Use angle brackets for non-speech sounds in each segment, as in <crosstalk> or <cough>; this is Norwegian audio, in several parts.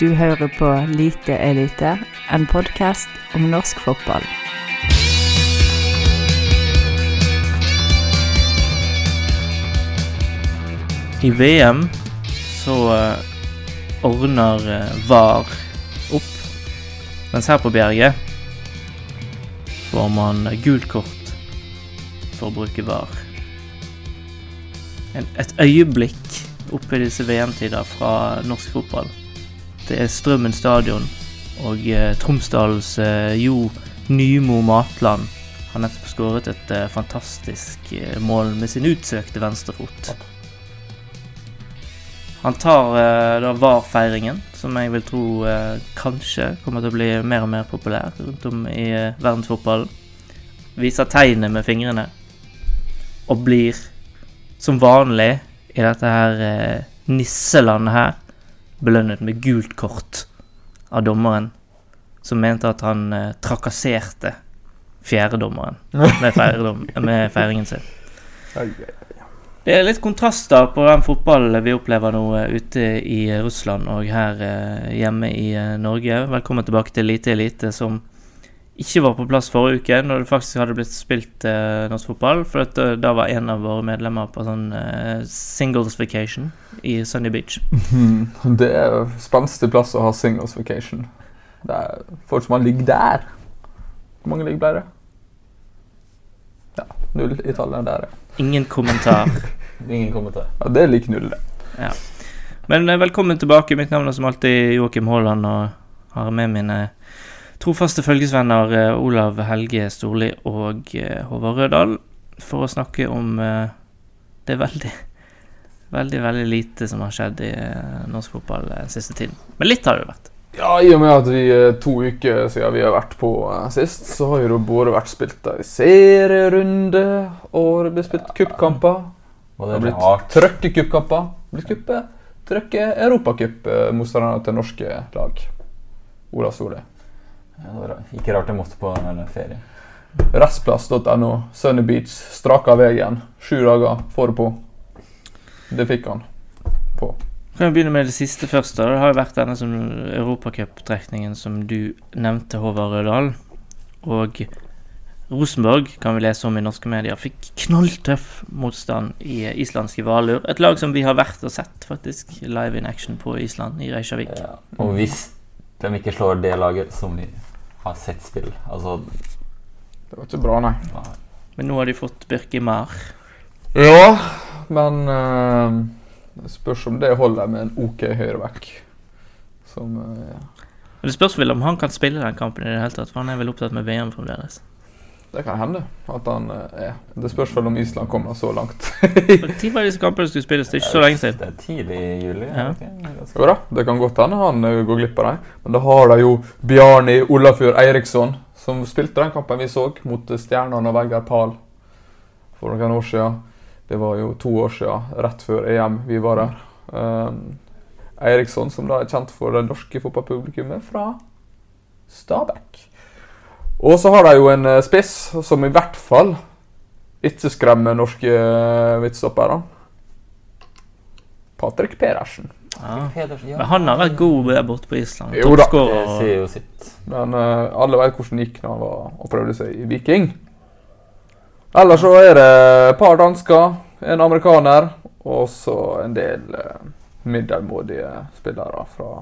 Du hører på Lite elite, en podkast om norsk fotball. I VM så eh, ordner eh, VAR opp, mens her på Bjerget får man gult kort for å bruke VAR. Et øyeblikk oppe i disse VM-tider fra norsk fotball. Det er Strømmen stadion og eh, Tromsdals eh, Jo Nymo Matland har nettopp skåret et eh, fantastisk eh, mål med sin utsøkte venstrefot. Han tar eh, da VAR-feiringen, som jeg vil tro eh, kanskje kommer til å bli mer og mer populær rundt om i eh, verdensfotballen. Viser tegnet med fingrene. Og blir, som vanlig i dette her eh, nisselandet her, belønnet med gult kort av dommeren, som mente at han eh, trakasserte fjerdedommeren med, <laughs> feiredom, med feiringen sin. Det er litt kontraster på den fotballen vi opplever nå eh, ute i Russland og her eh, hjemme i eh, Norge. Velkommen tilbake til Lite Elite, som ikke var på plass forrige uke, når det faktisk hadde blitt spilt eh, norsk fotball. For at, eh, da var en av våre medlemmer på sånn eh, singles vacation i Sunny Beach. <laughs> Det er jo spenstig plass å ha singles vacation. Det er folk som har ligget der. Hvor mange ligg ble det? Ja, null i tallet der, ja. Ingen kommentar. <laughs> Ingen kommentar. ja. Det er lik null, det. Ja. Men eh, velkommen tilbake. Mitt navn er som alltid Joakim Haaland, og har med mine trofaste følgesvenner eh, Olav Helge Storli og eh, Håvard Rødahl for å snakke om eh, det veldig, veldig, veldig lite som har skjedd i norsk fotball den siste tiden. Men litt har det vært. Ja, I og med at vi to uker siden vi har vært på sist, så har jo det både vært spilt i serierunde, og det ble spilt cupkamper. Og Det har blitt trøkke cupkamper. Blitt kuppet, trøkke europacupmotstanderne til norske lag. Ola Solli. Ja, det var ikke rart jeg måtte på en ferie. Restplass.no, Sunny Beach, straka veien. Sju dager, få det på. Det fikk han på. Kan vi begynne med det siste først? da. Det har jo vært denne som europacuptrekningen som du nevnte, Håvard Rødahl. Og Rosenborg, kan vi lese om i norske medier, fikk knalltøff motstand i islandske Valur. Et lag som vi har vært og sett, faktisk, live in action på Island, i Reykjavik. Ja. Og hvis de ikke slår det laget som vi har sett spill. Altså Det var ikke bra, nei. nei. Men nå har de fått Birki Mar. Ja, men uh, det spørs om det holder med en OK høyreback. Som uh, ja. det spørs vel om han kan spille den kampen i det hele tatt, for han er vel opptatt med VM fremdeles. Det kan hende at han eh, er. Det spørs vel om Island kommer så langt. <laughs> Når var disse kampene skulle spilles? Det er ikke så lenge siden. Det er tidlig i juli. Ja. det Jo da, det kan godt hende han eh, går glipp av dem. Men da har de jo Bjarni Olafjord Eiriksson, som spilte den kampen vi så mot Stjernene og Vegard Pahl for noen år siden. Det var jo to år siden, rett før EM vi var der. Um, Eiriksson, som da er kjent for det norske fotballpublikummet fra Stabæk. Og så har de jo en eh, spiss som i hvert fall ikke skremmer norske eh, midtstoppere. Patrick Pedersen. Ja. Men han har vært god der borte på Island. Jo da. Sier jo sitt. Men uh, alle vet hvordan det gikk når han var og prøvde seg i Viking. Ellers så er det et par dansker, en amerikaner og så en del uh, middelmådige spillere fra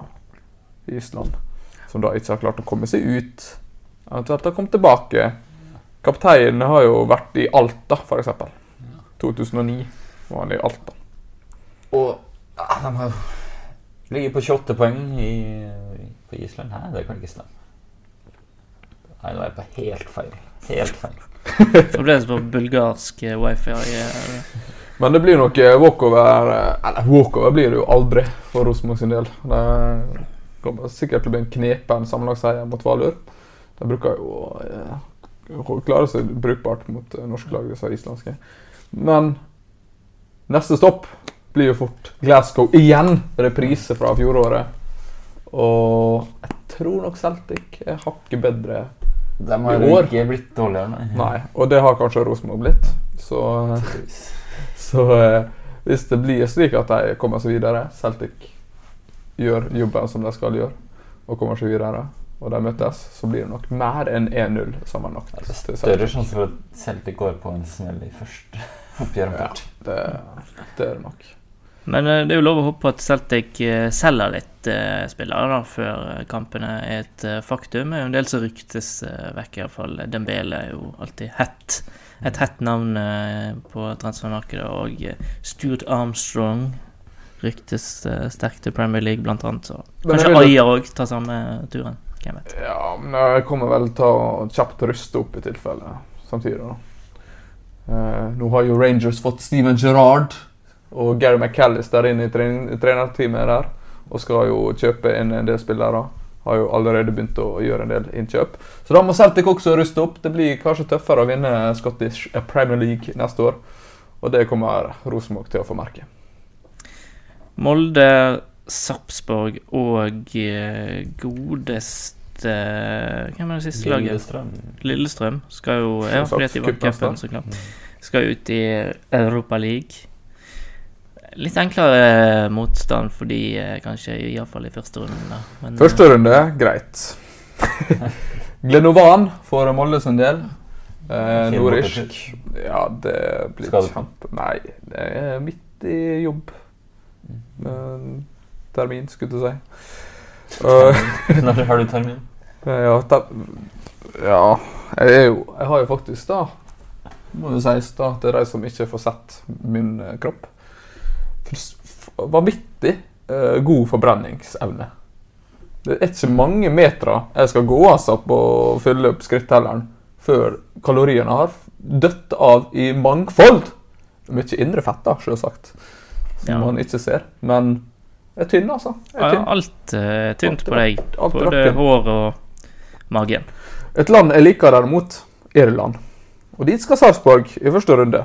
Island. Som da ikke har klart å komme seg ut. Eventuelt har kommet tilbake. Kapteinen har jo vært i Alta, f.eks. 2009 var han i Alta. Og ja, de har ligger på 28 poeng i, på Island. Hæ, det kan ikke stemme. Nei, nå er jeg på helt feil. Helt feil. Fremdeles på bulgarsk eh, wifi. eh, Men det blir nok eh, walkover Eller walkover blir det jo aldri for Rosenborg sin del. Det kommer sikkert til å bli en knepen sammenlagtseier mot Valur. De bruker jo eh, klare seg brukbart mot eh, norske lag, disse islandske. Men neste stopp blir jo fort Glasgow igjen. Reprise fra fjoråret. Og jeg tror nok Celtic er hakket bedre. De har ikke blitt dårligere, nei. Nei, og det har kanskje Rosenborg blitt. Så så eh, hvis det blir slik at de kommer seg videre, Celtic gjør jobben som de skal gjøre, og kommer seg videre, og de møtes, så blir det nok mer enn 1-0 sammenlagt. Det til er større Celtic. sjanse for at Celtic går på en smell i første <laughs> oppgjør. Ja, det, det er det nok. Men eh, det er jo lov å håpe at Celtic eh, selger litt eh, spillere da, før eh, kampene er et faktum. Det er jo en del som ryktes eh, vekk, iallfall. Dembele er jo alltid hett. Et hett navn eh, på transfermarkedet. Og Stuart Armstrong ryktes eh, sterkt til Premier League, blant annet. Så kanskje Ayer òg tar samme turen. Hvem vet. Ja, men jeg kommer vel til å kjapt ruste opp i tilfelle samtidig. da. Eh, nå har jo Rangers fått Steven Gerrard og Gary McAllister inn i trening- trenerteamet der. Og skal jo kjøpe inn en del spillere. Har jo allerede begynt å gjøre en del innkjøp. Så da må Celtic også ruste opp. Det blir kanskje tøffere å vinne Scottish Premier League neste år. Og det kommer Rosenborg til å få merke. Molde, Sarpsborg og eh, godeste Hvem er det siste laget? Lillestrøm. Lillestrøm skal jo Ja, fordi at de vant cupen, så klart. Skal ut i Europa League. Litt enklere motstand for de, eh, kanskje, iallfall i første runde. da. Men, Første runde, greit. <laughs> Glenovan for Molde sin del. Eh, nordisk. Ja, det blir kjempe... Nei, det er midt i jobb. Eh, termin, skulle du si. Eh, Når har du termin? <laughs> ja, ta, ja, jeg er jo Jeg har jo faktisk, da Må det sies da til de som ikke får sett min eh, kropp Vanvittig uh, god forbrenningsevne. Det er ikke mange meter jeg skal gå altså på å fylle opp skrittelleren før kaloriene har dødd av i mangfold. Mye indre fett, da, selvsagt, som Ja. man ikke ser. Men jeg er tynn, altså. Er tynn. Ja, alt eh, er tynt Alt på deg. alt Både rakken. hår og magen. Et land jeg liker derimot, Irland. Og dit skal Sarpsborg i første runde.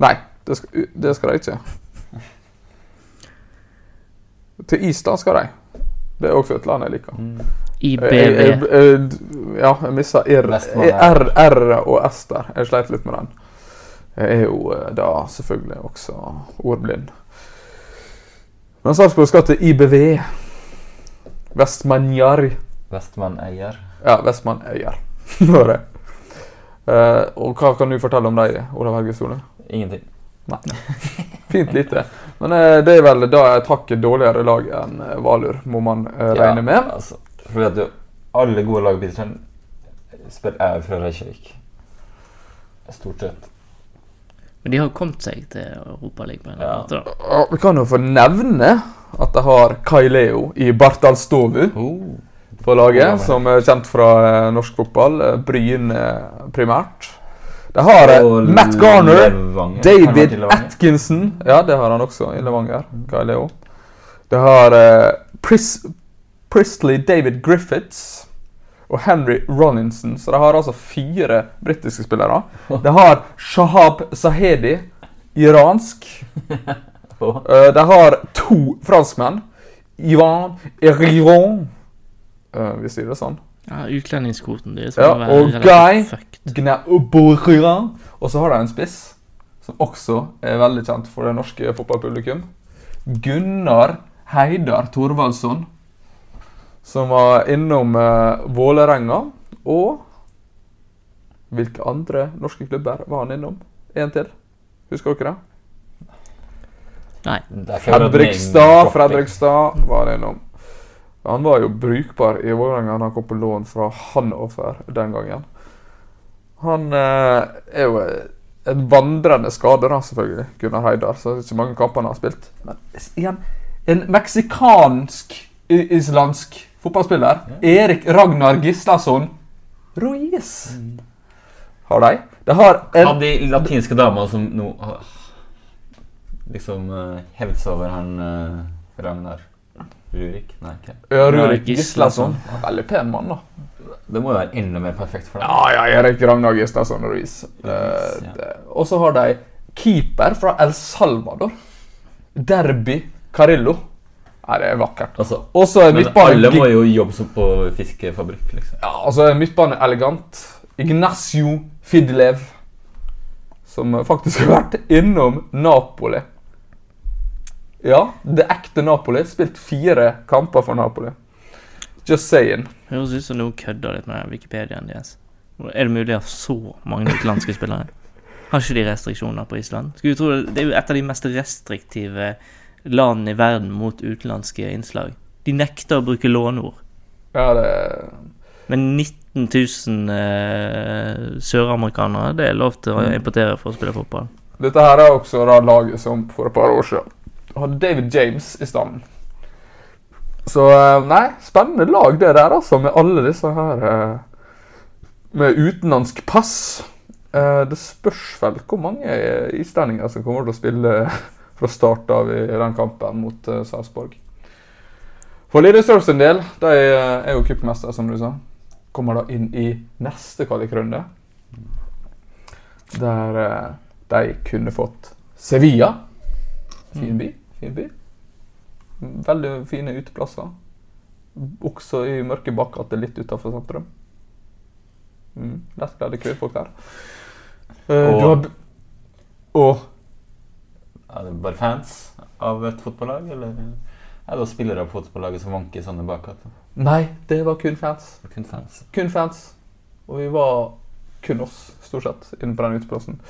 Nei, det skal, det skal de ikke. Til Island skal de. Det er også et land jeg liker. Mm. IBV. jeg, ja, jeg mista R, R, R og S der. Jeg sleit litt med den. Jeg er jo eh, da selvfølgelig også ordblind. Men Sarpsborg skal til IBV. Vestmanjar. Vestmann Ja, Vestmann Øyer. <laughs> Det. Uh, og hva kan du fortelle om deg, Olav Helge Sole? Ingenting. <laughs> Fint lite. Men uh, det er vel da et hakket dårligere lag enn uh, Valur, må man uh, regne med. Altså, fordi at du, alle gode lag i spiller er fra Reykjavik. Stort sett. Men de har jo kommet seg til Europaligaen på en eller annen måte. da. Vi kan jo få nevne at de har Kai Leo i Bartalstovu Oh. på laget, Ja, som er kjent fra eh, norsk fotball. eh, Bryn eh, primært. De har Og Matt Garner. David? Atkinson. Ja, det har han også i Levanger. Kai Leo. Det har Pris Priestley David Griffiths og Henry Rollinson. Så de har altså fire britiske spillere. <laughs> De har Shahab Sahedi, iransk. <laughs> Eh, de har to franskmenn. Ivan Erion uh, hvis jeg sier det sånn. Ja, Utlendingskvoten deres Ja, og Guy. fucked. Og så har de en spiss som også er veldig kjent for det norske fotballpublikum. Gunnar Heidar Thorvaldsson. Som var innom uh, Vålerenga. Og hvilke andre norske klubber var han innom? En til. Husker dere det? Nei. Fredrikstad. Fredrikstad var han innom. Han var jo brukbar i Vålerenga han kom på lån fra Hannover den gangen. Han eh, er jo eh, en vandrende skade, da, selvfølgelig, Gunnar Heidar. Så det er ikke mange kamper han har spilt. Men igjen, en meksikansk-islandsk fotballspiller, Erik Ragnar Gislason Ruiz, har de. De har en Av de latinske damene som nå liksom uh, hevd seg over han uh, Ragnar Rurik? Nei, ikke. ja, Rurik Gislason. Veldig pen mann, da. Det må jo være enda mer perfekt for deg. Ja, ja, Erik Ragnar Gislason Ruiz. Eh, ja. Og så har de keeper fra El Salvador. Derby Carillo. Nei, det er vakkert. Altså, også er men alle må jo jobbe som på fiskefabrikk, liksom. Ja, altså er elegant. Ignacio Fidlev. Som faktisk har vært innom Napoli Ja, det ekte Napoli. Spilt fire kamper for Napoli. Just saying. Høres ut som noen kødder litt med Wikipediaen deres. Er det mulig å ha så mange utenlandske spillere? Har ikke de restriksjoner på Island? Skulle du tro Det det er jo et av de mest restriktive landene i verden mot utenlandske innslag. De nekter å bruke låneord. Ja, det Men 19 000 eh, søramerikanere, det er lov til å importere for å spille fotball. Dette her er også da laget som for et par år siden hadde David James i standen. Så eh, nei, spennende lag det der, altså, med alle disse her eh, Med utenlandsk pass. Eh, Det spørs vel hvor mange islendinger som kommer til å spille fra start av i den kampen mot uh, Sarpsborg. For Lillestrøm sin del, de eh, er jo cupmester, som du sa. Kommer da inn i neste kvalikrunde. Der uh, de kunne fått Sevilla. Fin by. Fin by. Veldig fine uteplasser. Også i mørke bakgater litt utafor sentrum. Mm, Lettkledde kvinnfolk der. Uh, Og- du har b- Og Er det bare fans av et fotballag, eller er det spillere av fotballaget som vanker i sånne bakgater? Nei, det var kun fans. Kun fans. Kun fans. Og vi var kun oss, stort sett, inne på den uteplassen.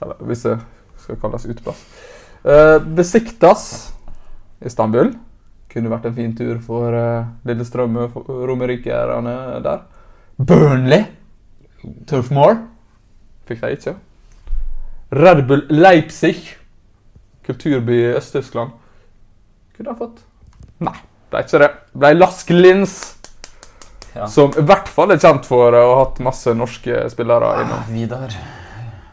Eller hvis det skal kalles uteplass. Uh, Besiktas Istanbul. Kunne vært en fin tur for uh, Lillestrøm og romerikerne der. Burnley. Turf Moor. Fikk de ikke. Red Bull Leipzig. Kulturby i Øst-Tyskland. Kunne ha fått. Nei, det er ikke det. Ble Lask Linz. Ja. Som i hvert fall er kjent for å ha hatt masse norske spillere innom. Vidar.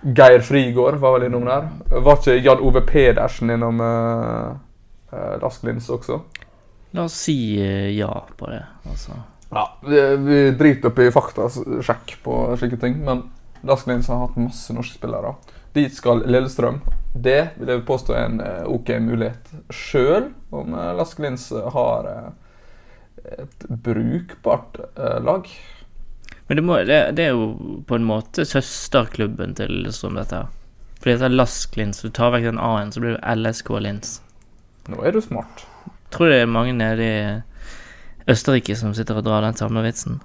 Geir Frigård var vel innom der. Var ikke Jan Ove Pedersen innom uh, uh, Lask Linz også? La oss si uh, ja på det. Altså. Ja, vi, vi driter opp i faktasjekk på slike ting, men Lask Linz har hatt masse norske spillere. Dit skal Lillestrøm. Det vil jeg påstå er en eh, ok mulighet sjøl, om Lask har eh, et brukbart eh, lag. Men det, må, det, det er jo på en måte søsterklubben til Lillestrøm, dette her. Fordi det er Lasklins, Du tar vekk den A-en, så blir det LSK Lins. Nå er du smart. Tror det er mange nede i Østerrike som sitter og drar den samme vitsen.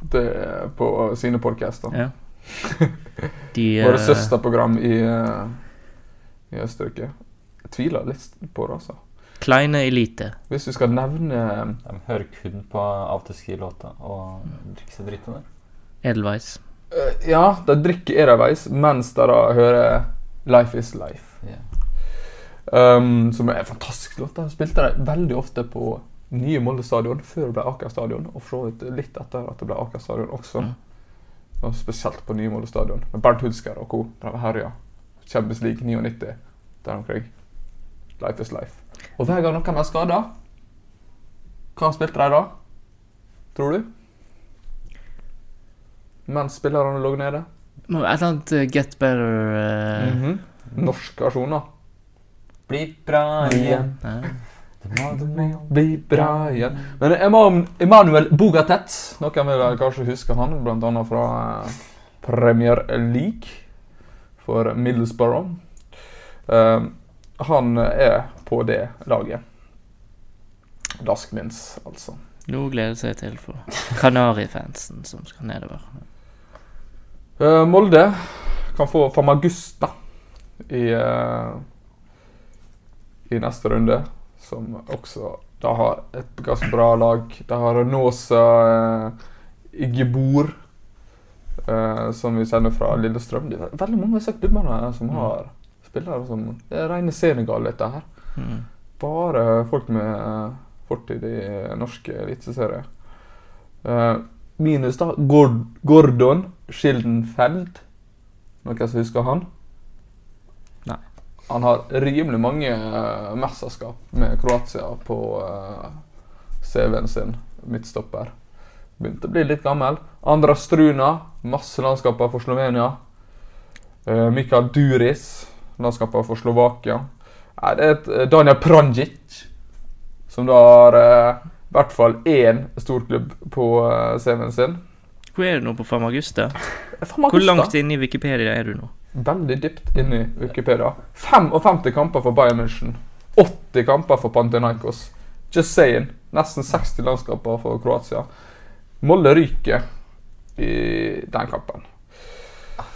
Det er på sine podcaster. Ja. <laughs> De Våre det søsterprogram i, eh, i Østerrike. Jeg tviler litt på det, altså. Kleine Elite. Hvis vi skal nevne De hører kun på afterski-låter og drikker seg dritt av det. Edelweiss. eh, Ja, de drikker Edelweiss mens de da hører Life Is Life. Yeah. Um, som er en fantastisk låt. De spilte de veldig ofte på nye Molde stadion før det ble Aker stadion, og for så vidt litt etter at det ble Aker stadion også. Mm. Og spesielt på nye stadion. Med Bernt Hulsker og co. De herja. Champions League 99 der omkring. Life is life. Og hver gang noen er skada, hva spilte de da? Tror du? Mens spillerne lå nede? Et eller annet eh, Get Better uh... mm -hmm. Norsk versjon, da. Bli bra igjen. Bli bra igjen. Men Emanuel Bogatet, noen vil kanskje huske han, annet fra eh, Premier League for Middlesbrough. Um, han er på det laget. Laskmins, altså. Nå gleder seg til for Kanarifansen som skal nedover. Uh, Molde kan få Famagusta i, uh, i neste runde, som også da har et ganske bra lag. De har Nåsa eh, Igebor, eh, som vi kjenner fra Lillestrøm. Det er veldig mange av disse klubbene som har spillere som Det er rene Senegal, dette her. Mm. Bare folk med eh, fortid i norsk eliteserie. Eh, minus da Gord Gordon Schildenfeld. Noen som husker han? Han har rimelig mange uh, mesterskap med Kroatia på uh, CV-en sin. Midtstopper. Begynte å bli litt gammel. Andra Struna, masse landskaper for Slovenia. Uh, Mikael Duris, landskaper for Slovakia. Nei, det er et eh, Daniel Pranjic, som da har uh, i hvert fall én storklubb på CV-en sin. Hvor er du nå på Famagusta? Famagusta. Hvor langt inne i Wikipedia er du nå? Veldig dypt inn i Wikipedia. 55 kamper for Bayern München. 80 kamper for Pantinaikos. Just saying. Nesten 60 landskamper for Kroatia. Molde ryker i den kampen.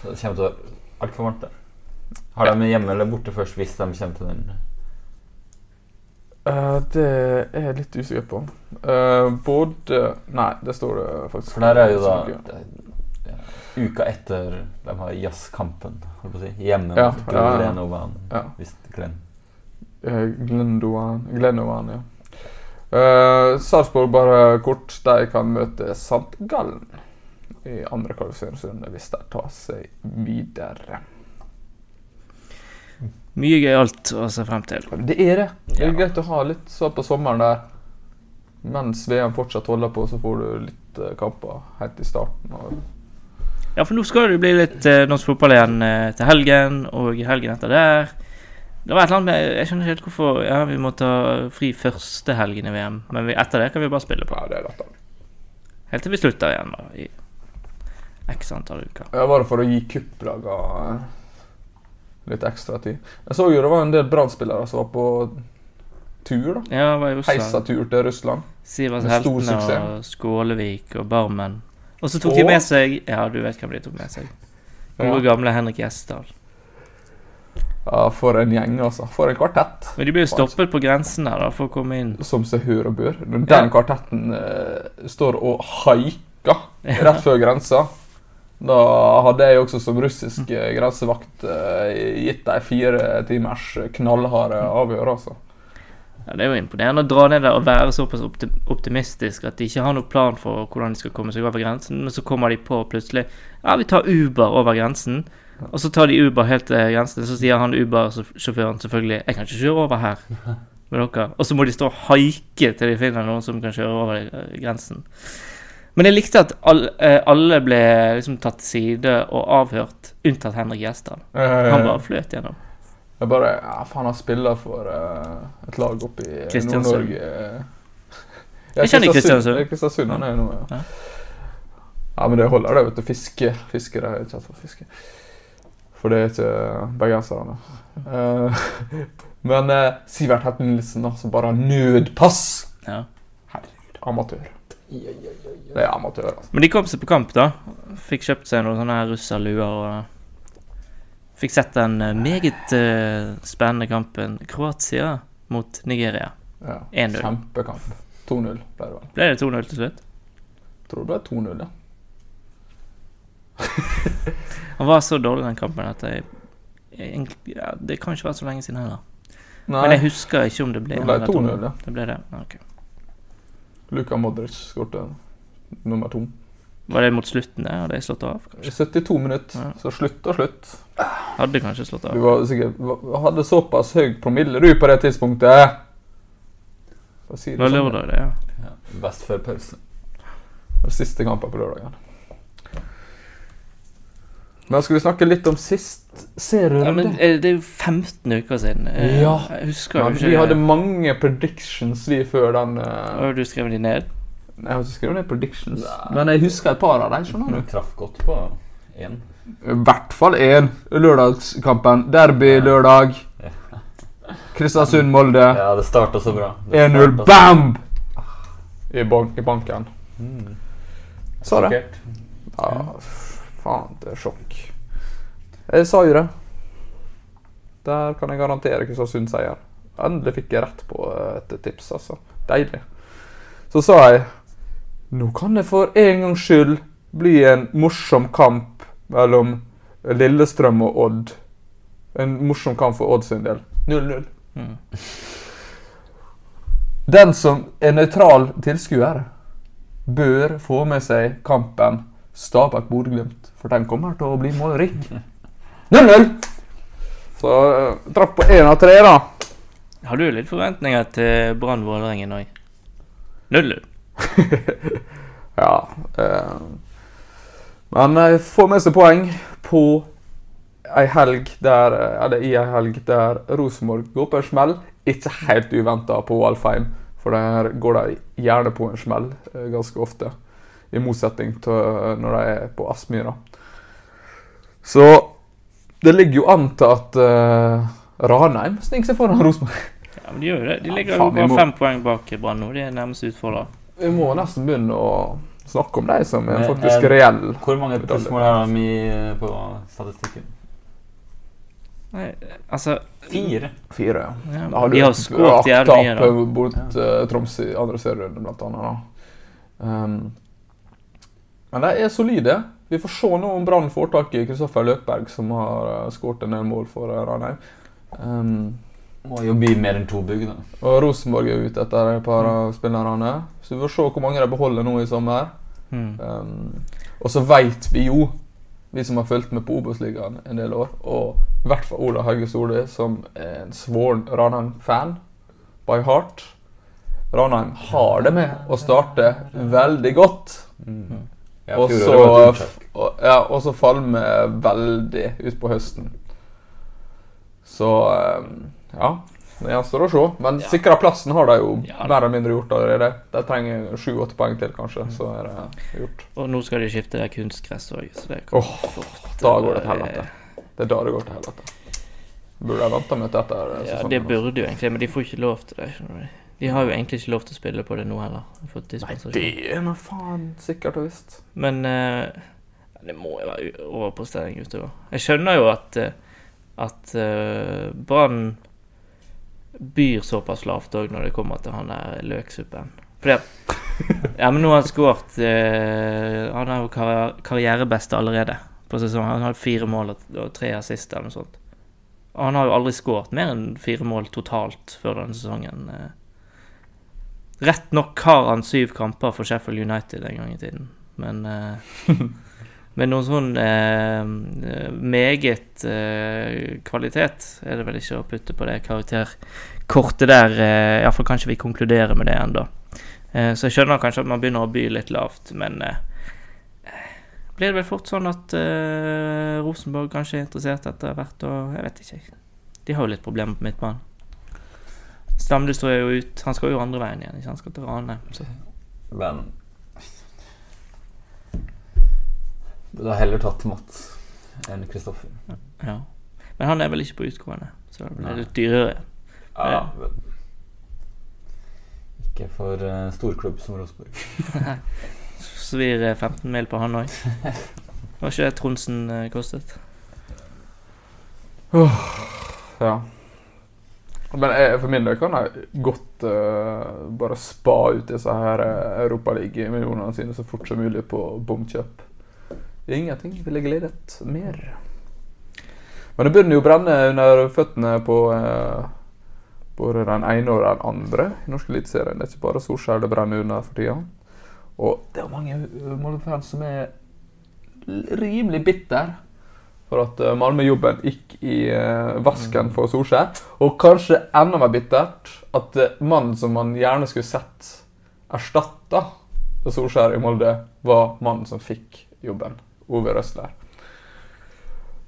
Det kommer til å være altfor varmt der. Har de hjemme eller borte først hvis de kommer til den? Eh, det er jeg litt usikker på. Eh, både Nei, det står det faktisk For der er jo da det, ja, uka etter de har jazzkampen, holdt på å si. Hjemme Ja, mot. Glenovan. Ja. Hvis Glenn. Eh, Glendovan Glenovan, ja. Uh, Sarpsborg bare kort. De kan møte St. Gallen i andre kvalifiseringsrunde hvis de tar seg videre. Mye gøyalt å se frem til. Det er det. Det er Ja. greit å ha litt sånn på sommeren der. Mens VM fortsatt holder på, så får du litt eh, kamper helt i starten. Og Ja, for nå skal det bli litt eh, norsk fotball igjen eh, til helgen, og helgen etter der. Det var et eller annet med Jeg skjønner ikke helt hvorfor Ja, vi må ta fri første helgen i VM, men vi, etter det kan vi bare spille på. ja, det er latterlig. Helt til vi slutter igjen, da. I x antall uker. Ja, Bare for å gi kupplaga eh, litt ekstra tid. Jeg så jo det var en del Brann-spillere som var på tur. da. Ja, det var Heisa Russland. tur til Russland. Sivert Heltene og Skålevik og Barmen. Og så tok Og- de med seg Ja, du vet hvem de tok med seg. Gode, Ja. gamle Henrik Gjesdal. Ja, For en gjeng, altså. For en kvartett. Men de ble jo stoppet på grensen her da, for å komme inn. Som seg hør og bør. Den Ja. kvartetten uh, står og haiker rett før grensa, da hadde jeg også som russisk eh, grensevakt uh, gitt dem fire timers knallharde avgjør, altså. Ja, Det er jo imponerende å dra ned der og være såpass optimistisk at de ikke har noen plan for hvordan de skal komme seg over grensen, men så kommer de på plutselig Ja, vi tar Uber over grensen. Og så tar de Uber helt til grensen, så sier han Uber-sjåføren selvfølgelig 'Jeg kan ikke kjøre over her <laughs> med dere'. Og så må de stå og haike til de finner noen som kan kjøre over eh, grensen. Men jeg likte at eh, alle ble liksom tatt til side og avhørt, unntatt Henrik Gjesdal. Han bare fløt gjennom. Jeg bare Ja, faen, han spiller for uh, et lag oppe i Nord-Norge. Jeg kjenner Kristiansund. Kristiansund han er nå, ja. Ja. Ja, men det holder, det, vet du. Fiske. Fiske, det er ikke for fiske. For det er ikke bergenserne. Uh, <laughs> men uh, Sivert Hetten Nilsen, altså bare nødpass. Ja. Herregud, amatør. Det er amatør, altså. Men de kom seg på kamp, da. Fikk kjøpt seg noen sånne russerluer og Fikk sett den eh, meget eh, spennende kampen Kroatia mot Nigeria. Ja. 1-0. Kjempekamp. 2-0 ble det vel. Ble det 2-0 til slutt? Tror det ble 2-0, ja. <laughs> Han var så dårlig den kampen at jeg, jeg ja, Det kan ikke være så lenge siden heller. Nei, Men jeg husker ikke om det ble det ble eller 2-0, ja. Det ble det? Ok. Luka Modric skåret nummer to. Var det mot slutten der? Hadde jeg slått av? Kanskje? 72 minutter, Ja. så slutt og slutt. Hadde kanskje slått Du av. var sikkert, hadde såpass høy promille du på det tidspunktet. For å si Det var sånn. lørdag, det, ja. Ja, best før pause. Det var Siste kampen på lørdagen. Men skal vi snakke litt om sist ja serierunde? men eh, det er jo 15 uker siden. Eh, Ja. Jeg husker Ja, jo ikke vi hadde mange predictions vi før den Uh... Har du skrevet de ned? Jeg har ikke skrevet ned predictions, Nei. men jeg husker et par av dem. skjønner Du traff godt på én. I hvert fall én. Lørdagskampen. Derby lørdag. Kristiansund-Molde. Ja, det starta så bra. 1-0. Bam! I, bank, I banken. Mm. Sa det. Ja, faen, det er sjokk. Jeg sa jo det. Der kan jeg garantere Kristiansund seier. Endelig fikk jeg rett på et tips, altså. Deilig. Så sa jeg nå kan det for en gangs skyld bli en morsom kamp mellom Lillestrøm og Odd. En morsom kamp for Odd sin del. 0-0. Mm. Den som er nøytral tilskuer, bør få med seg kampen Stabæk-Bodø-Glimt, for den kommer til å bli målrik. <laughs> 0-0! Så uh, traff på én av tre, da. Har du litt forventninger til Brann Vålerengen òg? 0-0. <laughs> Ja. eh, men jeg får med seg poeng på ei helg der eh, Eller i ei helg der Rosenborg går på en smell. Ikke helt uventa på Alfheim, for der går de gjerne på en smell eh, ganske ofte. I motsetning til eh, når de er på Aspmyra. Så det ligger jo an til at uh, Ranheim sniker seg foran Rosenborg. Ja, men de gjør jo det. De ligger jo faen, vi bare må- fem poeng bak Brann nå. De er nærmest utfordrer. Vi må nesten begynne å snakke om de som er faktisk eh, reell. Hvor mange plussmål har vi på statistikken? Nei, altså Fire. Fire, ja. ja, Da har De har skåret jævlig mye, da. Tap mot eh, Troms i andre serierunde, blant annet. Da. Um, men de er solide. Vi får se nå om Brann får tak i Kristoffer Løkberg, som har uh, skåret en del mål for uh, Ranheim. Um, Må jo bli mer enn to bygg, da. og Rosenborg er ute etter et par av spillerne. Så vi får se hvor mange de beholder nå i sommer. Mm. Um, og så veit vi jo, vi som har fulgt med på Obos-ligaen en del år, og i hvert fall Ola Hauge Solli, som er en svoren Ranheim-fan by heart Ranheim har det med å starte veldig godt. Ja, Og så, ja, og så falme veldig utpå høsten. Så um, ja. Det gjenstår å se. Men Ja. sikra plassen har de jo Ja. mer eller mindre gjort allerede. De trenger sju-åtte poeng til, kanskje. Så er det gjort. Og nå skal de skifte kunstgress òg, så det kommer Åh, fort da går det til eh, helvete. Det er da det går til helvete. Burde jeg vente med dette Ja, det altså. burde jo egentlig, men de får ikke lov til det. skjønner du. De har jo egentlig ikke lov til å spille på det nå heller. De Nei, det er nå faen sikkert og visst. Men uh, det må jo være overprestering utover. Jeg skjønner jo at, eh, at uh, Brann byr såpass lavt òg når det kommer til han der løksuppen. Fordi Ja, men nå har han skåret eh, Han har jo kar karrierebeste allerede på sesongen. Han har fire mål og tre assist eller noe sånt. Og han har jo aldri skåret mer enn fire mål totalt før denne sesongen. eh. Rett nok har han syv kamper for Sheffield United en gang i tiden, men eh, <laughs> Men noen sånn eh, meget eh, kvalitet er det vel ikke å putte på det karakterkortet der. Eh, Iallfall kan ikke vi konkludere med det ennå. Eh, så jeg skjønner kanskje at man begynner å by litt lavt, men eh, blir det vel fort sånn at eh, Rosenborg kanskje er interessert etter hvert, og jeg vet ikke. De har jo litt problemer på midtbanen. Stamle står jo ut. Han skal jo andre veien igjen. ikke? Han skal til Rane. Men Burde har heller tatt Mats enn Kristoffer. Ja. Men han er vel ikke på utgående, så det blir litt dyrere. Ja, Ja. men Ikke for uh, storklubb som Rosenborg. Svir eh, 15 mil på han òg. <laughs> Var ikke det Tronsen uh, kostet? Ja. Men jeg, for min del kan jeg godt uh, bare spa ut disse her uh, Europaliga-millionene sine så fort som mulig på bomkjøp. Ingenting ville gledet mer. Men det begynner jo å brenne under føttene på eh, både den ene og den andre i norsk eliteserie. Det er ikke bare Solskjær det brenner under for tida. Og det er mange eh, Molde-fans som er rimelig bitter for at eh, Malmö-jobben gikk i eh, vasken for Solskjær. Og kanskje enda mer bittert at eh, mannen som man gjerne skulle sett erstatta Solskjær i Molde, var mannen som fikk jobben. Ove Røsler.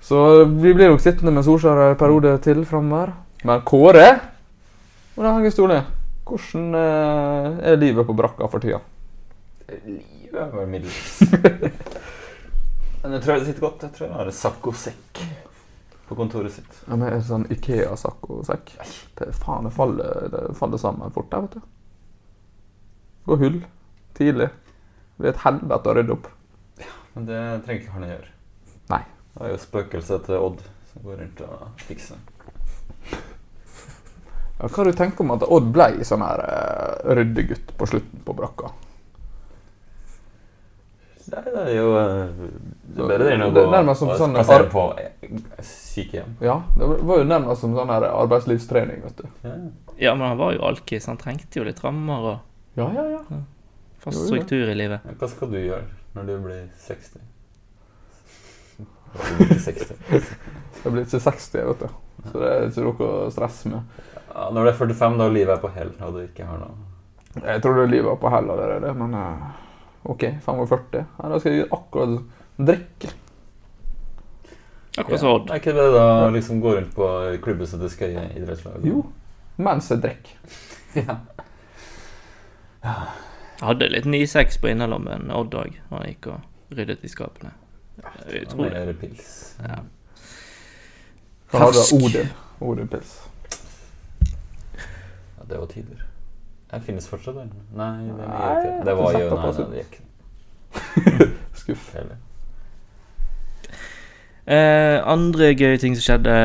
Så vi blir nok sittende med Solskjær en periode til framover. Men Kåre og da, Helge Stole, hvordan eh, er livet på brakka for tida? Livet er bare middels. <laughs> Men jeg tror det sitter godt. Jeg tror jeg har en saccosekk på kontoret sitt. Ja, men en sånn Ikea-saccosekk? Det, faen, det faller, det faller sammen fort der, vet du. Går hull tidlig. Det blir et helvete å rydde opp. Men det trenger ikke han å gjøre. Nei. Det er jo spøkelset til Odd som går rundt og fikser. Ja, hva du tenkt om at Odd ble sånn her uh, ryddegutt på slutten på brakka? Nei, det er jo eh, Det er bedre det enn å Det gå er nærmest som og sånn- passere på eh, sykehjem. Ja, det var jo nærmest som sånn her arbeidslivstrening, vet du. Ja. Ja, men han var jo alkis. Han trengte jo litt rammer og Ja, ja, ja. fast struktur i livet. Hva skal du gjøre når du blir 60? Når du blir 60. <laughs> Jeg blir ikke 60, vet du. Så det er ikke noe å stresse med. Ja, når du er 45, da livet er på hell, og du ikke har noe Jeg trodde livet var på hell allerede, men eh, OK, 45. Ja, da skal jeg akkurat drikke. Akkurat som Odd. Er ikke det da liksom gå rundt på klubbhuset til Skøye idrettslag? Jo, mens jeg drikker. <laughs> Jeg hadde litt 9-6 på innerlommen Odd òg. Han gikk og ryddet i skapene. Det er det pils. Da har du Odin. Odin pils. det var tider. Jeg finnes fortsatt, den. Nei, den ikke det. Var jo Nei, det gikk. <laughs> Skuff. Eh, andre gøye ting som skjedde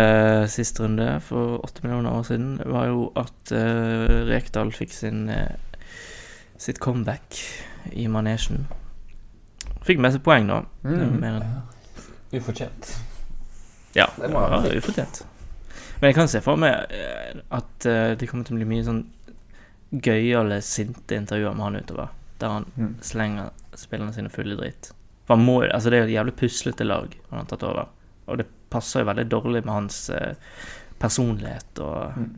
sist runde, for åtte millioner år siden, var jo at eh, Rekdal fikk sin, eh, sitt comeback i manesjen. Fikk med seg poeng, da. Mm. Mer enn Ufortjent. Ja, Det var si. ufortjent. Men jeg kan se for meg eh, at eh, det kommer til å bli mye sånn gøyale, sinte intervjuer med han utover. Der han Mm. slenger spillerne sine fulle i dritt. For han må Altså, det er et jævlig puslete lag han har tatt over. Og det passer jo veldig dårlig med hans eh, personlighet og Mm.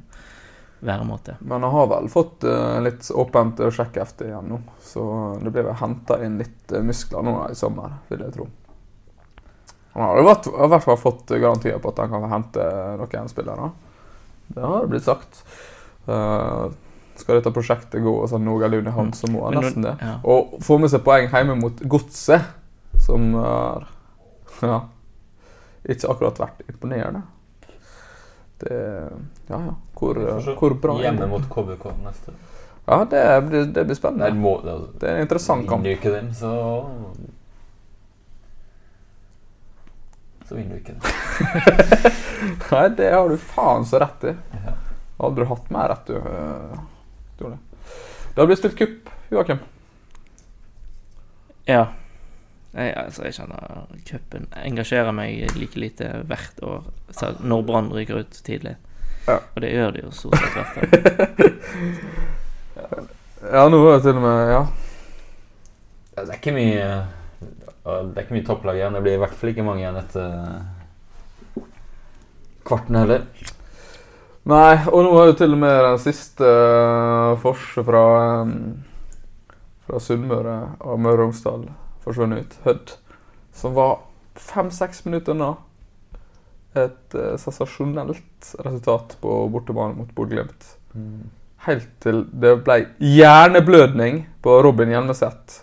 Væremåte. Men han har vel fått uh, litt åpent uh, sjekkhefte igjen nå, så det blir vel henta inn litt eh, muskler nå i sommer, vil jeg tro. Han har i hvert fall fått garantier på at han kan hente noen spillere. Det har blitt sagt. Uh, skal dette prosjektet gå sånn noenlunde i så må han nesten det. Ja. Og få med seg poeng hjemme mot Godset, som er ja, ikke akkurat vært imponerende. Det Ja, ja. Hvor, hvor bra er Hjemme mot KBK neste. Ja, det blir, det blir spennende. må det, altså. Det er en interessant kamp. Vinner du ikke den, så Så vinner du ikke den. <laughs> Nei, det har du faen så rett i. Ja. Aldri hatt mer rett, du. eh, du har det. Det har blitt spilt kupp, Joakim. ja. Jeg, altså, jeg kjenner cupen engasjerer meg like lite hvert år når Brann ryker ut tidlig. Ja. Og det gjør de jo stort sett hvert år. <laughs> Ja, er det til og med Ja. Ja, Det er ikke mye Det er ikke mye topplag igjen. Det blir i hvert fall ikke mange igjen etter kvarten heller. Nei, og nå er jo til og med den siste uh, forse fra um, Fra Sunnmøre og Møre og Romsdal forsvunnet ut. Hødd. Som var fem-seks minutter unna et uh, sensasjonelt resultat på bortebane mot Bodø-Glimt. Helt til det ble hjerneblødning på Robin Hjelmeset.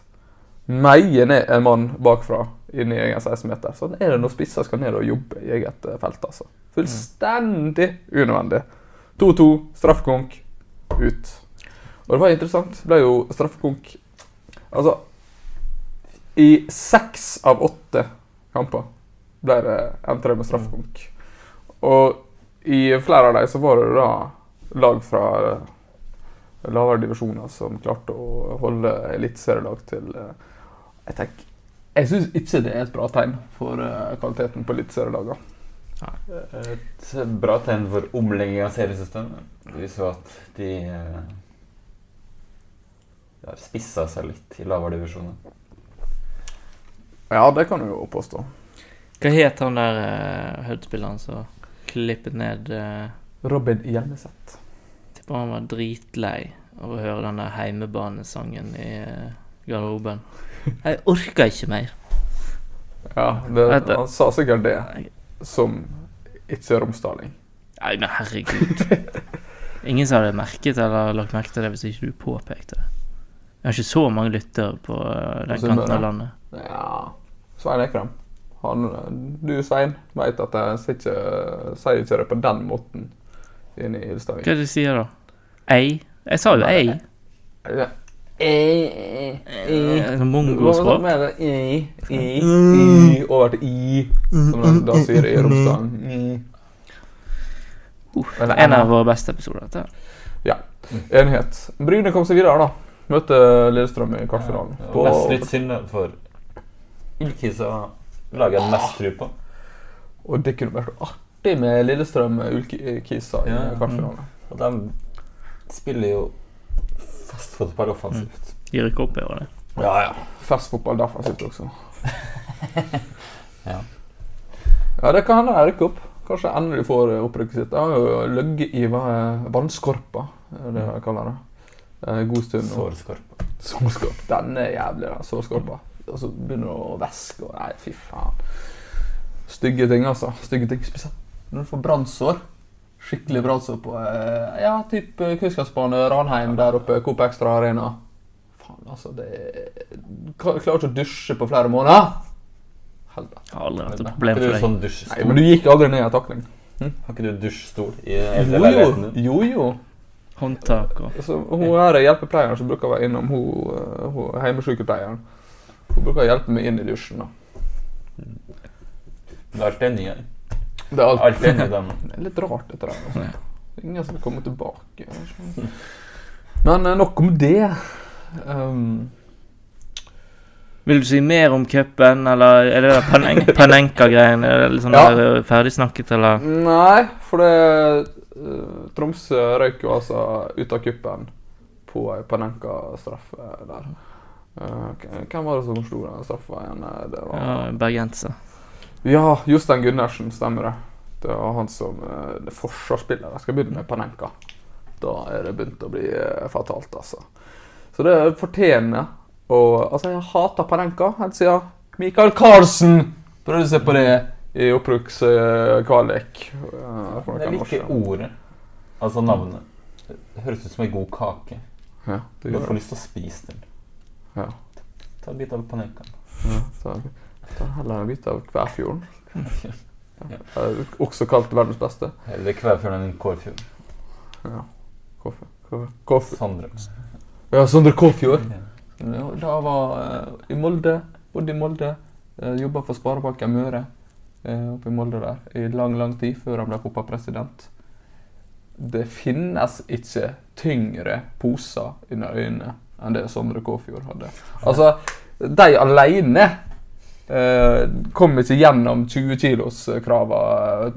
Meie ned en mann bakfra inn i egen 16-meter. Sånn er det når spisser skal ned og jobbe i eget eh, felt. altså. Fullstendig unødvendig. 2-2, straffekonk, ut. Og det var interessant. Det ble jo straffekonk Altså I seks av åtte kamper ble det N3 med straffekonk. Og i flere av dem så var det da lag fra eh, lavere divisjoner som klarte å holde eliteserielag til eh, Jeg tenker Jeg syns ikke det er et bra tegn for eh, kvaliteten på eliteserielagene. Et bra tegn for omlegging av seriesystemet. Det viser at de de har spissa seg litt i lavere divisjoner. Ja, det kan du jo påstå. Hva het han der uh, Hødd-spilleren som klippet ned uh, Robin Hjelmeset. Tipper han var dritlei av å høre den der heimebanesangen i uh, garderoben. <laughs> Jeg orker ikke mer. Ja, det, han sa sikkert det som ikke romsdaling. Nei, men herregud. <laughs> Ingen som hadde merket eller lagt merke til det hvis ikke du påpekte det. Jeg har ikke så mange lyttere på den kanten av landet. Ja Svein Ekrem. Han, du, Svein, veit at jeg sier ikke, sier ikke det på den måten inne i Hva er det du sier da? Ei? Jeg sa jo ei. Ja. Eh, mongospråk. mer i, i, i, over til i, som de da sier i Romsdalen. Uh, En av våre beste episoder. Dette. Enighet. Bryne kom seg videre, da. Møtte Lillestrøm i kvartfinalen. Ja, På- Mest litt sinne for Ullkisa lager jeg mest tro på. Og det kunne vært artig med Lillestrøm Ulkisa i Ja, kvartfinalen. Og de spiller jo fastfotball offensivt. De rykker opp i år, det. Ja, ja. Festfotball defensivt også. <laughs> Ja. Ja, det kan hende de rykker opp. Kanskje endelig får opprykket sitt. Jeg har jo ligget i va- vannskorpa, er det jeg kaller det. En god stund. Sårskorpa. Sårskorpa. Sårskorp. Den er jævlig, den sårskorpa. Og så begynner du å væske og Nei, fy faen. Stygge ting, altså. Stygge ting. Spesielt når du får brannsår. Skikkelig brannsår på eh, Ja, typ eh, kunnskapsbane Ranheim der oppe, Coop Extra Arena. Faen, altså, det Kla- Klarer ikke å dusje på flere måneder. Helvete. Har aldri hatt et problem for deg. sånn Nei, men du gikk aldri ned i takling. Har ikke du dusjstol i leiligheten din? jo, jo. Håndtak og altså, hun her er hjelpepleieren som bruker å være innom hun, eh, hun hjemmesykepleieren. Hun bruker å hjelpe meg inn i dusjen. da. Det er alltid nye. Det er alt- Alltid en i dem. Det er litt rart, dette der. Altså. Ja. Ingen som vil komme tilbake. Men eh, nok om det. Um, Vil du si mer om cupen, eller er det Panen <laughs> Panenka-greien? Er det sånn Ja. der, uh, ferdigsnakket, eller? nei, for det eh, Tromsø røyk jo altså ut av cupen på ei Panenka-straffe der. Eh, hvem var det som slo den straffa igjen? Eh, Det var Ja, bergenser. Ja, Jostein Gundersen, stemmer det. Det var han som uh, det forsvarsspiller. Jeg skal begynne med Panenka. Da er det begynt å bli eh, fatalt, altså. Så det fortjener og Altså, jeg hater Panenka helt siden Michael Carlsen prøvde seg på det i opprykkskvalik. Uh, Jeg liker ordet. Altså navnet. Det høres ut som en god kake. Ja, det Du får det. lyst til å spise den. Ja. Ta en bit av panenkaen. Ja, ta heller en bit av Kvæfjorden. Ja. Eh, Også kalt verdens beste. Eller Kvæfjorden enn Kårfjorden. Ja. Kaffe. Sondre. Ja, Sondre Kåfjord. Ja, Da var uh, i Molde, bodde i Molde. Uh, Jobba for Sparebanken Møre uh, oppe i Molde der i lang, lang tid før han ble fotballpresident. Det finnes ikke tyngre poser under øynene enn det Sondre Kåfjord hadde. Altså, de alene eh, kom ikke gjennom 20 kilos-krava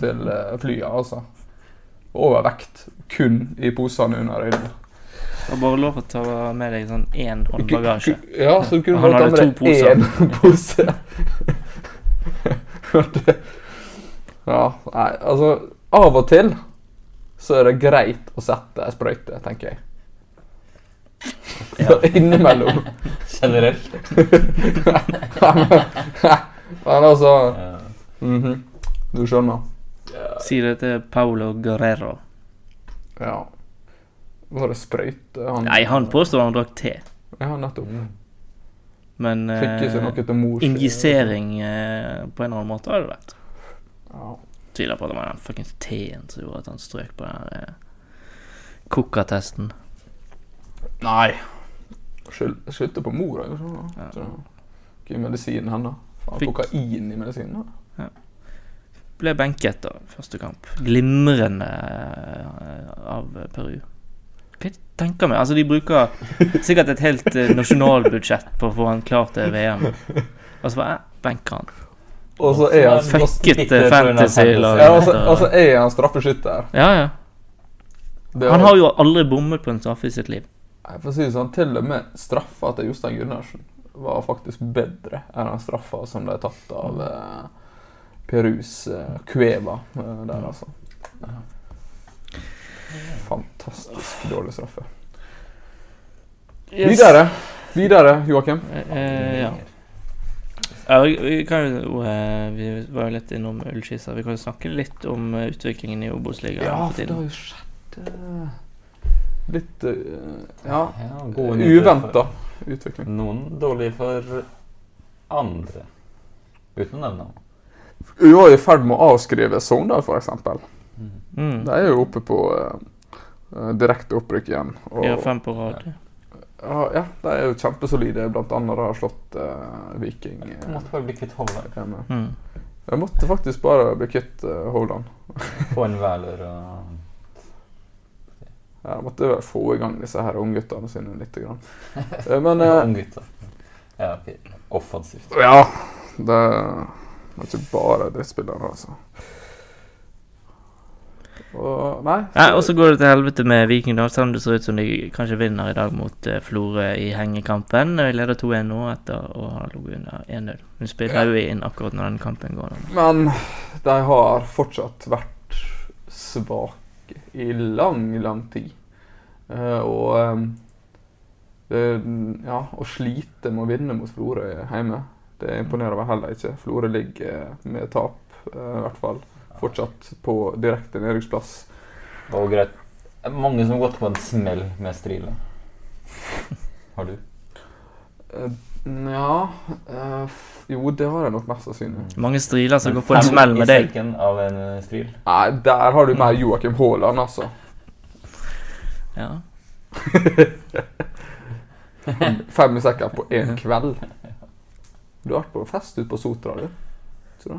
til eh, flyet, altså. Overvekt kun i posene under øynene. Det var bare lov å ta med deg sånn én håndbagasje. Ja, så du kunne Han bare ta med to deg én <laughs> pose. <laughs> Ja, nei, altså Av og til så er det greit å sette ei sprøyte, tenker jeg. Så <laughs> innimellom. Generelt. Men altså mm -hmm. Du skjønner. Si det til Paulo Guerrero. Ja. Var det sprøyte han Nei, han påstår han drakk te, Ja, nettopp. men eh, noe til mors injisering eh, på en eller annen måte har det vært. Ja. Tviler på at det var den fuckings teen som gjorde at han strøk på den der, eh, kokatesten. Nei. Skyld- Skyldte på mora. Ja. Hva er i medisinen hennes. Kokain i medisinen. da. Ble benket da, første kamp. Glimrende eh, av Peru. Hva er tenker med? Altså, de bruker sikkert et helt eh, nasjonalbudsjett på å få han klar til VM. Og så bare eh, benker han. Og så er han Fucket fantasy-laget. ja, og så- er han straffeskytter. Ja, ja. Han har jo aldri bommet på en straffe i sitt liv. For å si det sånn, Til og med straffa til Jostein Gundersen var faktisk bedre enn den straffa som ble tatt av eh, Perus eh, Cueva eh, der, altså. Fantastisk dårlig straffe. Videre, videre, Joakim. Eh, eh, ja. Ja, vi, vi kan jo eh, Vi var jo litt innom Ullskisa. Vi kan jo snakke litt om eh, utviklingen i Obos-ligaen. Ja, for for det har jo skjedd eh, litt eh, Ja, Ja, uventa utvikling. Noen dårlige for andre. Uten å nevne noe. Vi var i ferd med å avskrive Sogndal, f.eks. Mm. De er jo oppe på eh, direkte opprykk igjen. Og, ja, fem på rad. ja, ja, de er jo kjempesolide. Blant annet har slått uh, Viking. Eh, måtte bare bli kvitt Hovland. Mm. Jeg måtte faktisk bare bli kvitt uh, Hovland. Få en Wæler og Jeg måtte vel få i gang disse her ungguttene sine litt. Grann. <laughs> Eh, Men eh, Unggutter. Ja, okay. Offensivt. ja, det er ikke bare drittspillere, altså. Og, nei. Ja, og så går det til helvete med Viking, da, selv om det ser ut som de kanskje vinner i dag mot uh, Florø i hengekampen. De leder 2-1 nå etter å ha ligget under 1-0. Hun spiller jo inn akkurat når den kampen går. Da. Men de har fortsatt vært svake i lang, lang tid. Eh, og eh, det, ja, å slite med å vinne mot Florø hjemme, det imponerer meg heller ikke. Florø ligger med tap, eh, i hvert fall. Fortsatt på direkte nedrykksplass. Greit. Det er mange som har gått på en smell med Strile. Har du? Nja ja eh, Jo, det har jeg nok mest sannsynlig. Mange striler som går på en smell med deg. av en eh, stril. Nei, der har du mer Joakim Haaland, altså. Ja. <laughs> Fem sekker på én <laughs> kveld. Du har vært på fest ute på Sotra, du? Du?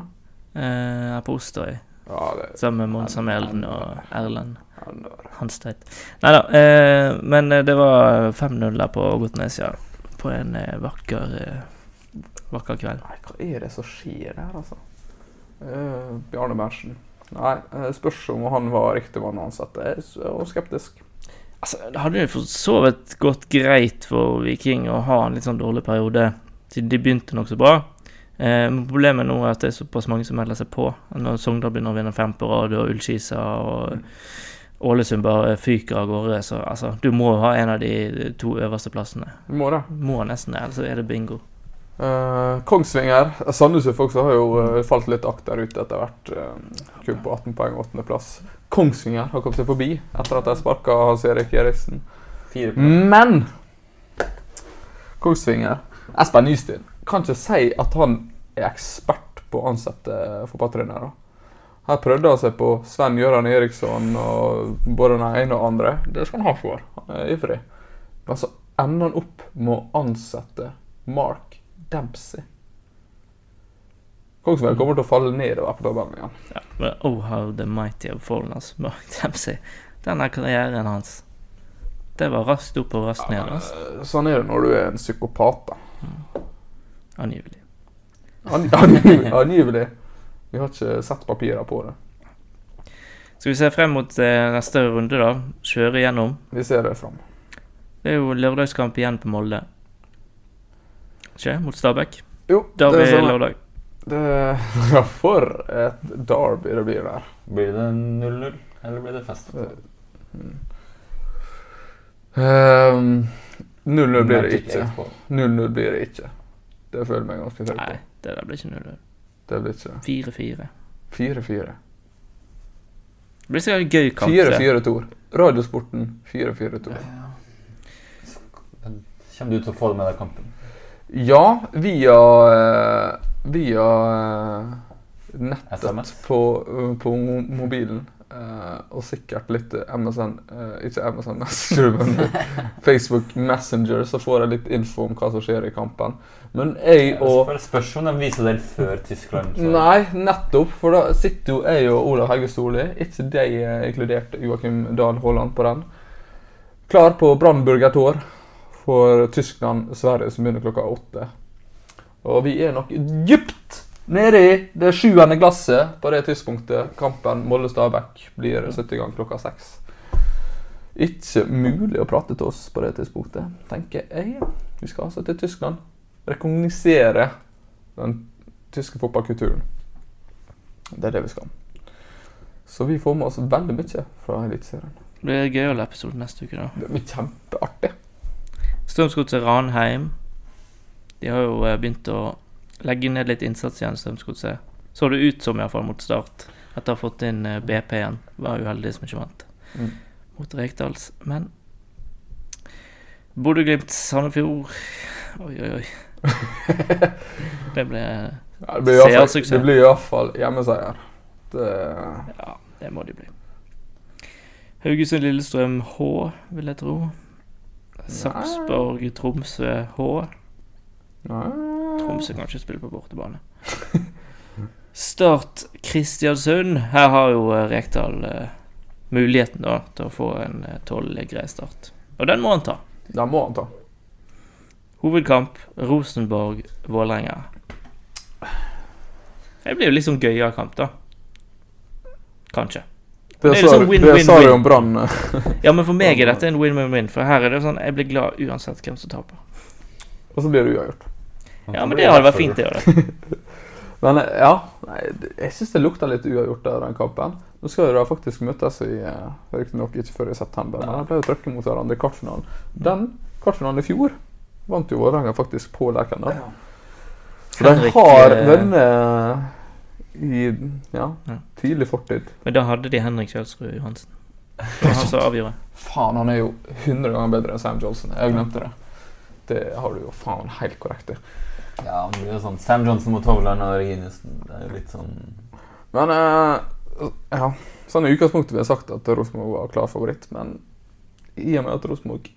Eh, jeg er på Osterøy Ja, det sammen med Mons Amelden og Erlend Hansteit. Nei da, eh, men eh, det var 5-0 på på ja. på en eh, vakker, eh, vakker kveld. Nei, hva er det som skjer der, altså? Eh, Bjarne Berntsen. Nei, spørs om han var riktig mann å ansette. Jeg er skeptisk. Altså, det hadde jo for så vidt gått greit for Viking å ha en litt sånn dårlig periode, siden de begynte nokså bra. Eh, problemet nå er at det er såpass mange som melder seg på. Når Sogndal begynner å vinne fem på rad, og Ullskisa og Ålesund bare fyker av gårde, så altså, du må ha en av de to øverste plassene. Du må det. Må nesten det, ellers er det bingo. Eh, Kongsvinger. Sandnes Ulf også har jo eh, falt litt akterut etter hvert. Uh, kun på 18 poeng, åttendeplass. Kongsvinger har kommet seg forbi etter at de sparka Hans Erik Eriksen. Men Kongsvinger Espen Nystuen kan ikke si at han er ekspert på å ansette fotballtrenere. Her prøvde han seg på Sven Gøran Eriksson og både den ene og andre. Det skal han ha for. Han er ivrig. Men så ender han opp med å ansette Mark Dempsey. Kongsvinger kommer til å falle nedover på tabellen igjen. Ja, men oh how the mighty have fallen, altså. <laughs> Mark Den Denne karrieren hans. Det var raskt opp og raskt ned, altså. Sånn er det når du er en psykopat. da. Angivelig. An- Angivelig. angivelig. Vi har ikke sett papirer på det. Skal vi se frem mot eh, neste runde, da? Kjøre igjennom. Vi ser det fram. Det er jo lørdagskamp igjen på Molde. Ikke? Mot Stabæk. Jo, det er sånn. lørdag. Det, ja, <laughs> for et derby det blir der. Blir det 0-0, eller blir det fest? Ehm, 0-0 blir det ikke. 0-0 blir det ikke. Det føler jeg meg ganske trygg Nei, det der blir ikke 0 Det blir ikke 4-4. 4-4. Det blir sikkert en gøy kamp. 4-4-2. Radiosporten 4-4-2. Men Kommer du til å få det med deg kampen? Ja, via eh, Via eh, nettet SMS? på, eh, på mobilen. Uh, og sikkert litt MSN uh, Ikke MSN Messenger, <laughs> men <laughs> Facebook Messenger, så får jeg litt info om hva som skjer i kampen. Men jeg og spørs om de viser det før Tyskland. så- Nei, nettopp. For da sitter jo jeg og Olav Hauge Storli, ikke de eh, inkludert Joakim Dahl Haaland på den, klar på Brannburger Tor for Tyskland-Sverige, som begynner klokka åtte. Og vi er nok dypt nede i det sjuende glasset på det tidspunktet kampen Molde-Stabæk blir satt i gang klokka seks. Ikke mulig å prate til oss på det tidspunktet, tenker jeg. Vi skal altså til Tyskland. Rekognosere den tyske fotballkulturen. Det er det vi skal. Så vi får med oss veldig mye fra Eliteserien. Det blir gøyal episode neste uke, da. Det blir kjempeartig. Strømsgodset Ranheim. De har jo eh, begynt å legge ned litt innsats igjen, Strømsgodset. Så det ut som, iallfall, mot start. Etter å ha fått inn eh, BP igjen. Var uheldig som ikke vant Mm. mot Rekdals. Men Bodø-Glimt Sandefjord Oi, oi, oi. <laughs> Det ble Seersuksess. det blir i hvert fall hjemmeseier. Det, Ja, det må de bli. Haugesund-Lillestrøm H, vil jeg tro. Sarpsborg-Tromsø H. nei. Tromsø kan ikke spille på bortebane. <laughs> Start Kristiansund. Her har jo eh, Rekdal uh, muligheten da til å få en tolv uh, grei start. Og den må han ta. Den må han ta. Hovedkamp Rosenborg-Vålerenga. Det blir jo litt sånn gøyere kamp, da. Kanskje. Det, Det sånn win, det sa du om Brann. <laughs> Ja, men for meg er dette en win-win-win, for her er det sånn jeg blir glad uansett hvem som taper. Og så blir det uavgjort. Ja, men det hadde vært fint, det gjøre <laughs> Men ja, nei, jeg syns det lukter litt uavgjort av den kampen. Nå skal de faktisk møtes i eh, Riktignok ikke før i september, men de ble jo trøkket mot hverandre i kvartfinalen. Den kvartfinalen i fjor vant jo Vålerenga faktisk på Lerkendal. Så de har eh, vunnet i ja, Ja. tidlig fortid. Men da hadde de Henrik Kjølsrud Johansen. <laughs> Det var han som avgjorde. Faen, han er jo 100 ganger bedre enn Sam Johnson. Jeg glemte det. Det har du jo faen helt korrekt i. Ja, det blir jo sånn Sam Johnson mot Hovland og Reginiussen. Det er jo litt sånn Men uh, ja, sånn i utgangspunktet vi jeg sagt at Rosenborg var klar favoritt, men i og med at Rosenborg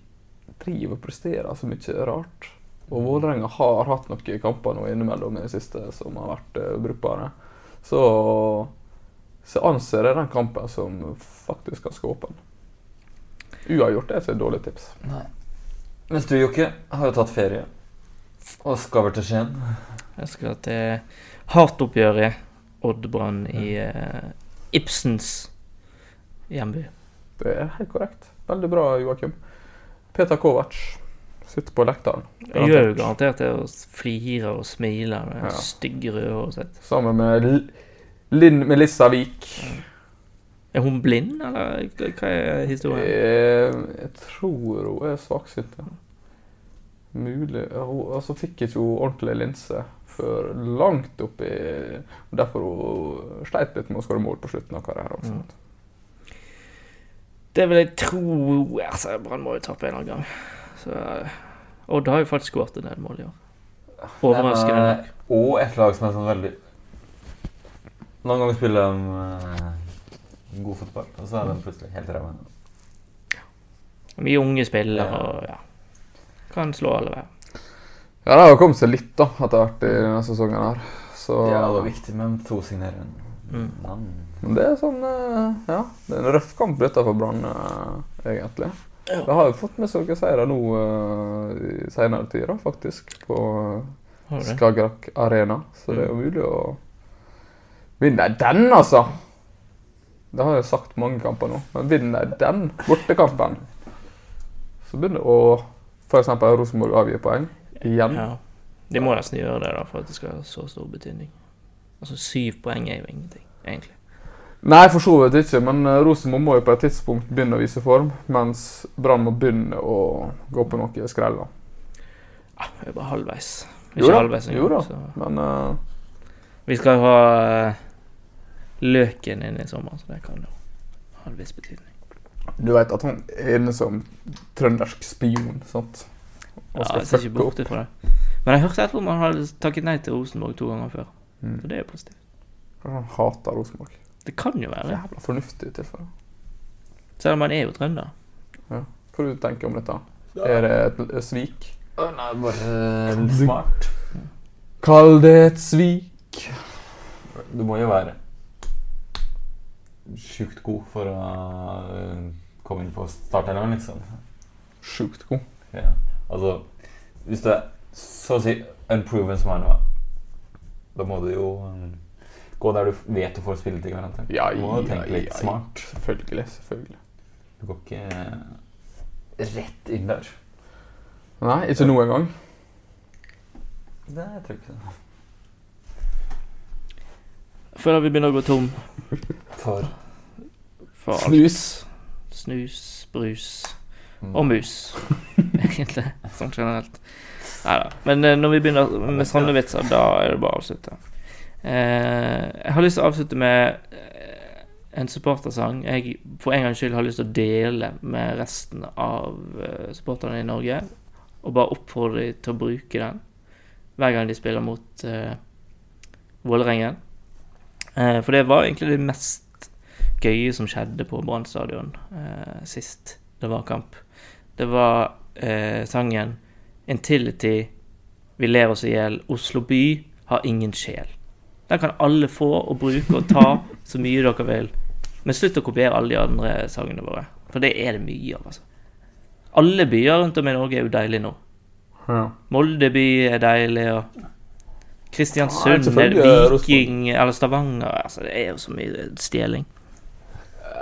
driver og presterer så mye rart. Og Vålerenga har hatt noen kamper nå innimellom i det siste som har vært uh, brukbare. Så, så anser jeg den kampen som faktisk ganske åpen. Uavgjort er ikke et dårlig tips. Nei. Mens du, Jokke, har jo tatt ferie og skal vel til Skien. Jeg skal til hardt-oppgjøret Odd Brann i uh, Ibsens hjemby. Det er helt korrekt. Veldig bra, Joakim. Peter Kovac sitter på lekteren. Jeg gjør jo garantert det og flirer og smiler med Ja. stygge røde håret sitt. Sammen med L Linn Melissa Vik. Er hun blind, eller hva hva er historien? Jeg, Jeg tror hun er svaksynt. ja. Mulig hun, Altså fikk ikke hun ordentlig linse før langt oppi Derfor hun sleit litt med å skåre mål på slutten av karrieren. Mm. Det vil jeg tro altså, Brann må jo tape en eller annen gang. Så, eh, Odd har jo faktisk skåret en del mål i år. Overraskende nok. eh, Og et lag som er sånn veldig Noen ganger spiller de eh, god fotball, og så er de plutselig helt ræva. Mye unge spillere Ja. og ja. Kan slå alle veier. Ja, det har jo kommet seg litt da, etter hvert i denne sesongen her. Så Ja, det var viktig med to signeringer. Mm. Men det er sånn eh, Ja, det er en røff kamp dette for Brann, egentlig. egentlig. Det har jo fått med seg noen seire nå uh, i senere tid, da, faktisk. På? Skagerrak Arena. Så det er jo Mm. mulig å vinne den, altså! Det har jeg sagt mange kamper nå. Men vinner den bortekampen, så begynner det å f.eks. Rosenborg avgir poeng igjen. Ja. De må nesten gjøre det da for at det skal ha så stor betydning. Altså Syv poeng er jo ingenting, egentlig. Nei, for så vidt ikke, men eh, Rosenborg må jo på et tidspunkt begynne å vise form, mens Brann må begynne å gå på noe skrell. da. Ja, vi er bare halvveis. Jo da, halvveis jo da. Så. Men uh... Vi skal ha uh, løken inn i sommer, så det kan jo ha en viss betydning. Du vet at han er en sånn trøndersk spion, sant? Og Ja, jeg ser ikke bort ifra det. Men jeg hørte etterpå at man hadde takket nei til Rosenborg to ganger før. Mm. Så det er jo positivt. Han hater Rosenborg. Det kan jo være. Jævla fornuftig i tilfelle. Selv om man er jo trønder. Hva du tenker om dette? Er det et, et svik? Å, nei, bare smart. Kall det et svik. Du må jo være sjukt god for å eh, komme inn på starteren, liksom. Sjukt god. Ja. Altså, hvis du er så å si unproven som er nå, da må du jo eh, gå der du vet du får spilletid garantert. Ja, du må jo ja, tenke litt ja, ja. smart. Selvfølgelig. selvfølgelig. Du går ikke eh, rett inn der. Nei, ikke noen gang. Det tror jeg ikke. Før vi begynner å gå tom For for alt. Snus. Snus, brus Mm. og mus. <laughs> Egentlig, sånn generelt. Nei da. Men eh, når vi begynner med sånne vitser, da er det bare å avslutte. Eh, jeg har lyst til å avslutte med eh, en supportersang jeg for en gangs skyld har lyst til å dele med resten av eh, supporterne i Norge. Og bare oppfordre dem til å bruke den hver gang de spiller mot eh, Vålerengen. Eh, for det var egentlig det mest gøye som skjedde på Brann stadion eh, sist det var kamp. Det var eh, sangen 'Intility', 'Vi ler oss i hjel', 'Oslo by har ingen sjel'. Den kan alle få og bruke og ta <laughs> så mye dere vil. Men slutt å kopiere alle de andre sangene våre, for det er det mye av. altså. Alle byer rundt om i Norge er jo deilige nå. Ja. Molde by er deilig, og Ja, Kristiansund, er Viking eller Stavanger altså Det er jo så mye stjeling.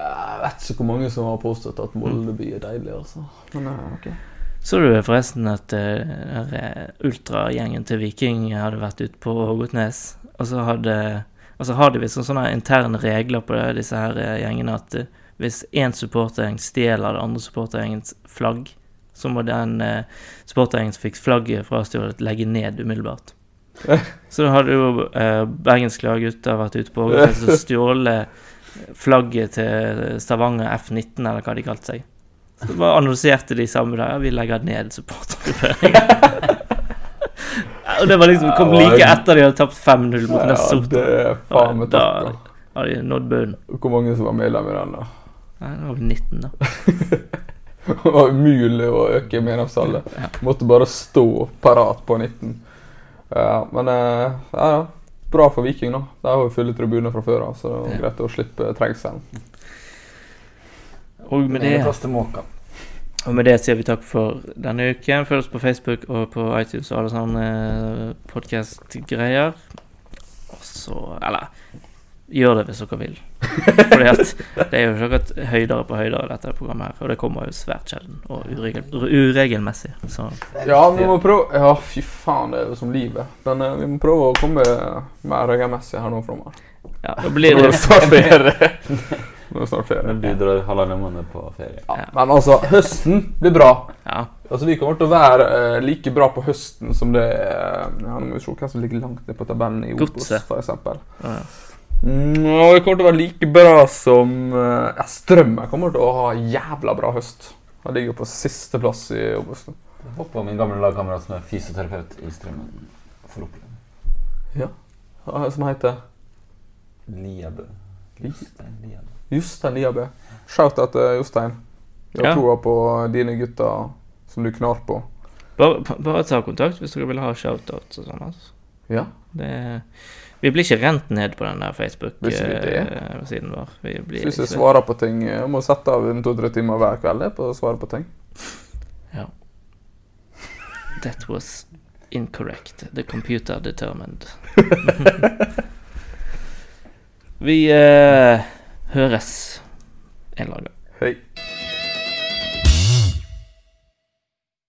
Jeg vet ikke hvor mange som har påstått at Molde by er deilig, altså. Men okay. ok. Så du forresten at uh, ultragjengen til Viking hadde vært ute på Hågotnes, og så hadde og så har de visst sånne interne regler på det, disse her eh, gjengene at uh, hvis én supportergjeng stjeler det andre supportergjengens flagg, så må den uh, supportergjengen som fikk flagget fra stjålet, legge ned umiddelbart. <laughs> Så da hadde jo uh, bergensklare gutter vært ute på Hågotnes og stjålet flagget til Stavanger F19, eller hva de kalte seg. Så bare annonserte de samme dag. Ja, vi legger ned supportergrupperingen. Og det var liksom, kom like etter de hadde tapt 5-0 mot Ja, det er faen meg Da da. hadde de nådd bunnen. Hvor mange som var medlem i den, da? Nei, det var vel 19, da. <laughs> Det var umulig å øke medlemstallet. Ja. Måtte bare stå parat på 19. Ja, men eh, ja, ja. Bra for Viking, da. De har jo fulle tribuner fra før av, så det var greit å slippe trengselen. Og med Det er. Og med det sier vi takk for denne uken. Følg oss på Facebook og på iTunes og alle sånne podkast-greier. Og så Eller gjør det hvis dere vil. Fordi at det er jo ikke akkurat høydere på høydere, dette programmet her. Og det kommer jo svært sjelden og uregel, uregelmessig. Så Ja, vi må prøve Ja, fy faen, det er jo som livet. Men uh, vi må prøve å komme mer regelmessig her nå framover. ja, da blir det snart ferie. <laughs> Nå er det snart ferie. Men du drar halvannen måned på ferie. Ja, men altså, høsten blir bra. Ja. Altså, Vi kommer til å være uh, like bra på høsten som det er ja, Nå må vi se hvem som ligger langt ned på tabellen i Obos, For f.eks. ja. Mm, og det kommer til å være like bra som uh, ja, Strømmen kommer til å ha jævla bra høst. Han ligger på sisteplass i Obos. Håper min gamle lagkamerat som er fysioterapeut i Strømmen, får oppleve Ja, Som heter Liabø. Li- Jostein Liabø. Jostein Liabø. Shout-out til Jostein. Jeg har Ja. troa på dine gutter som du knar på. Bare, bare ta kontakt hvis dere vil ha shoutouts og sånn. Altså. Ja. Det, vi blir ikke rent ned på den der? Facebook-siden vår. Vi blir Hvis jeg ikke- svarer på ting Jeg må sette av en to-tre timer hver kveld på å svare på ting. Ja. That was incorrect. The computer determined. <laughs> vi eh, høres en eller annen gang. Hei.